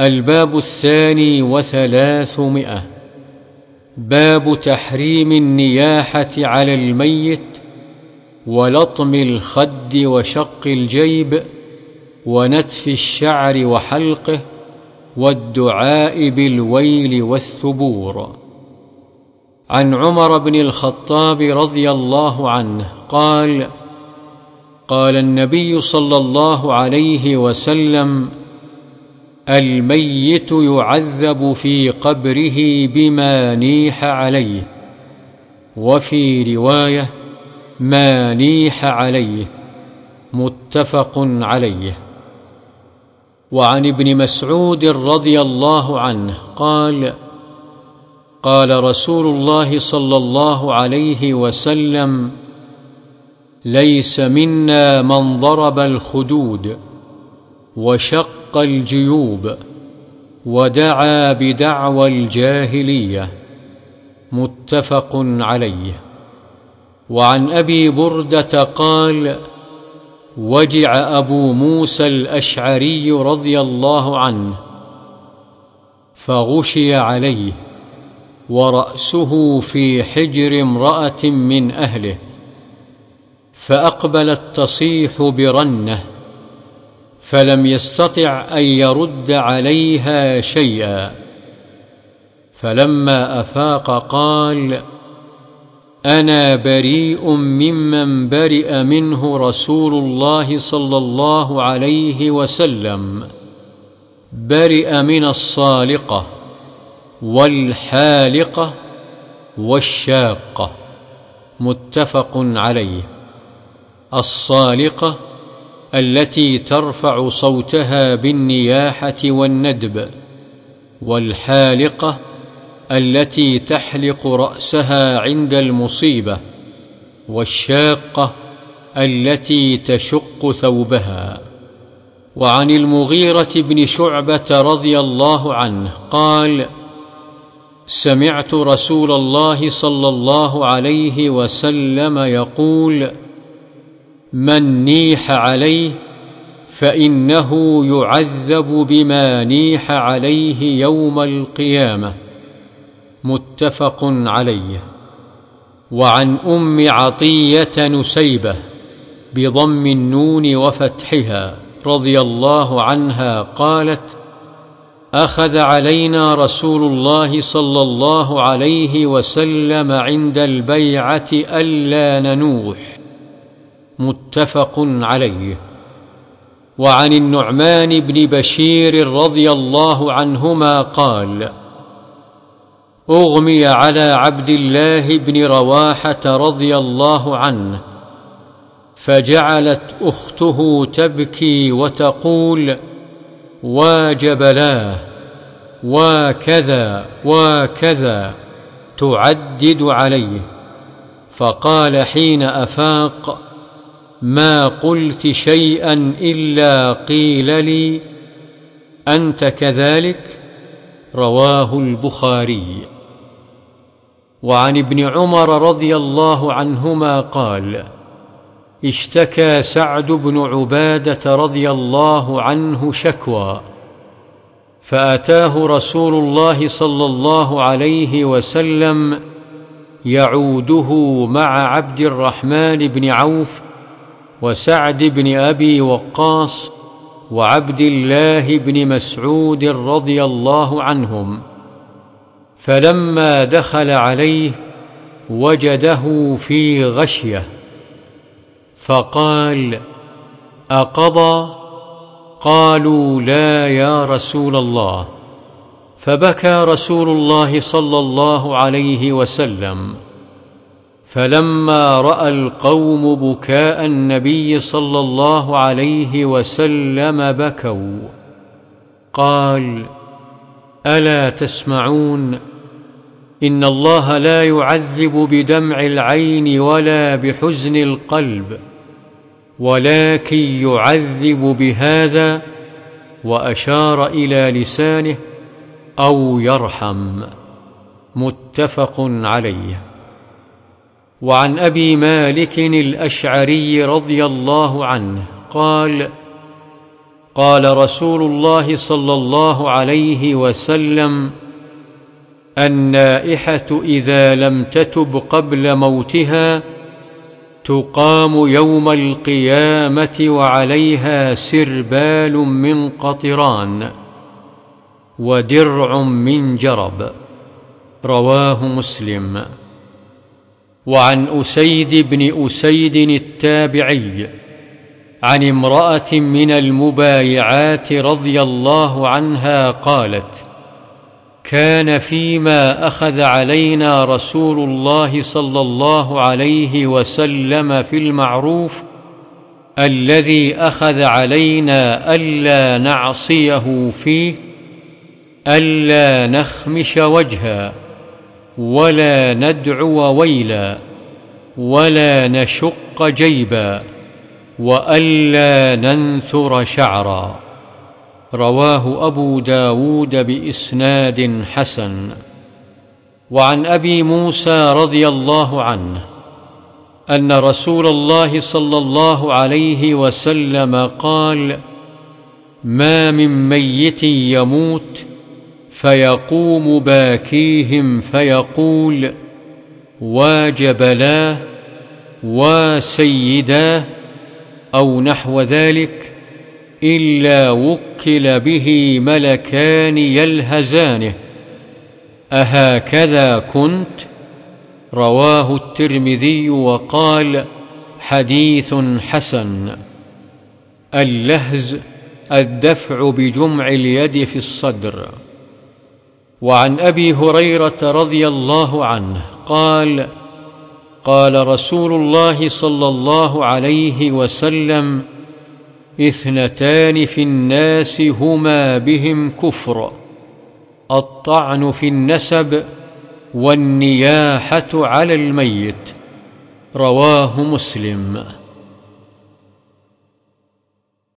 الباب الثاني وثلاثمائة. باب تحريم النياحة على الميت ولطم الخد وشق الجيب ونتف الشعر وحلقه والدعاء بالويل والثبور. عن عمر بن الخطاب رضي الله عنه قال قال النبي صلى الله عليه وسلم الميت يعذب في قبره بما نيح عليه وفي رواية ما نيح عليه متفق عليه. وعن ابن مسعود رضي الله عنه قال قال رسول الله صلى الله عليه وسلم ليس منا من ضرب الخدود وشق الجيوب ودعا بدعوى الجاهلية متفق عليه. وعن أبي بردة قال وجع أبو موسى الأشعري رضي الله عنه فغشي عليه ورأسه في حجر امرأة من أهله فاقبلت تصيح برنه فلم يستطع أن يرد عليها شيئا. فلما أفاق قال أنا بريء ممن برئ منه رسول الله صلى الله عليه وسلم. برئ من الصالقة والحالقة والشاقة. متفق عليه. الصالقة التي ترفع صوتها بالنياحة والندب والحالقة التي تحلق رأسها عند المصيبة والشاقة التي تشق ثوبها. وعن المغيرة بن شعبة رضي الله عنه قال سمعت رسول الله صلى الله عليه وسلم يقول من نيح عليه فإنه يعذب بما نيح عليه يوم القيامة. متفق عليه. وعن أم عطية نسيبة بضم النون وفتحها رضي الله عنها قالت أخذ علينا رسول الله صلى الله عليه وسلم عند البيعة ألا ننوح. متفق عليه. وعن النعمان بن بشير رضي الله عنهما قال أغمي على عبد الله بن رواحة رضي الله عنه فجعلت أخته تبكي وتقول واجبلاه وكذا وكذا تعدد عليه. فقال حين أفاق ما قلت شيئا إلا قيل لي أنت كذلك؟ رواه البخاري. وعن ابن عمر رضي الله عنهما قال اشتكى سعد بن عبادة رضي الله عنه شكوى فأتاه رسول الله صلى الله عليه وسلم يعوده مع عبد الرحمن بن عوف وسعد بن أبي وقاص وعبد الله بن مسعود رضي الله عنهم فلما دخل عليه وجده في غشية فقال أقضى؟ قالوا لا يا رسول الله. فبكى رسول الله صلى الله عليه وسلم. فلما رأى القوم بكاء النبي صلى الله عليه وسلم بكوا. قال ألا تسمعون؟ إن الله لا يعذب بدمع العين ولا بحزن القلب ولكن يعذب بهذا وأشار إلى لسانه أو يرحم. متفق عليه. وعن أبي مالك الأشعري رضي الله عنه قال قال رسول الله صلى الله عليه وسلم النائحة إذا لم تتب قبل موتها تقام يوم القيامة وعليها سربال من قطران ودرع من جرب. رواه مسلم. وعن أسيد بن أسيد التابعي عن امرأة من المبايعات رضي الله عنها قالت كان فيما أخذ علينا رسول الله صلى الله عليه وسلم في المعروف الذي أخذ علينا ألا نعصيه فيه ألا نخمش وجها ولا ندعو ويلا ولا نشق جيبا وألا ننثر شعرا. رواه أبو داود بإسناد حسن. وعن أبي موسى رضي الله عنه أن رسول الله صلى الله عليه وسلم قال ما من ميت يموت فيقوم باكيهم فيقول واجبلاه وسيداه أو نحو ذلك إلا وكل به ملكان يلهزانه أهكذا كنت؟ رواه الترمذي وقال حديث حسن. اللهز الدفع بجمع اليد في الصدر. وعن أبي هريرة رضي الله عنه قال قال رسول الله صلى الله عليه وسلم اثنتان في الناس هما بهم كفر الطعن في النسب والنياحة على الميت. رواه مسلم.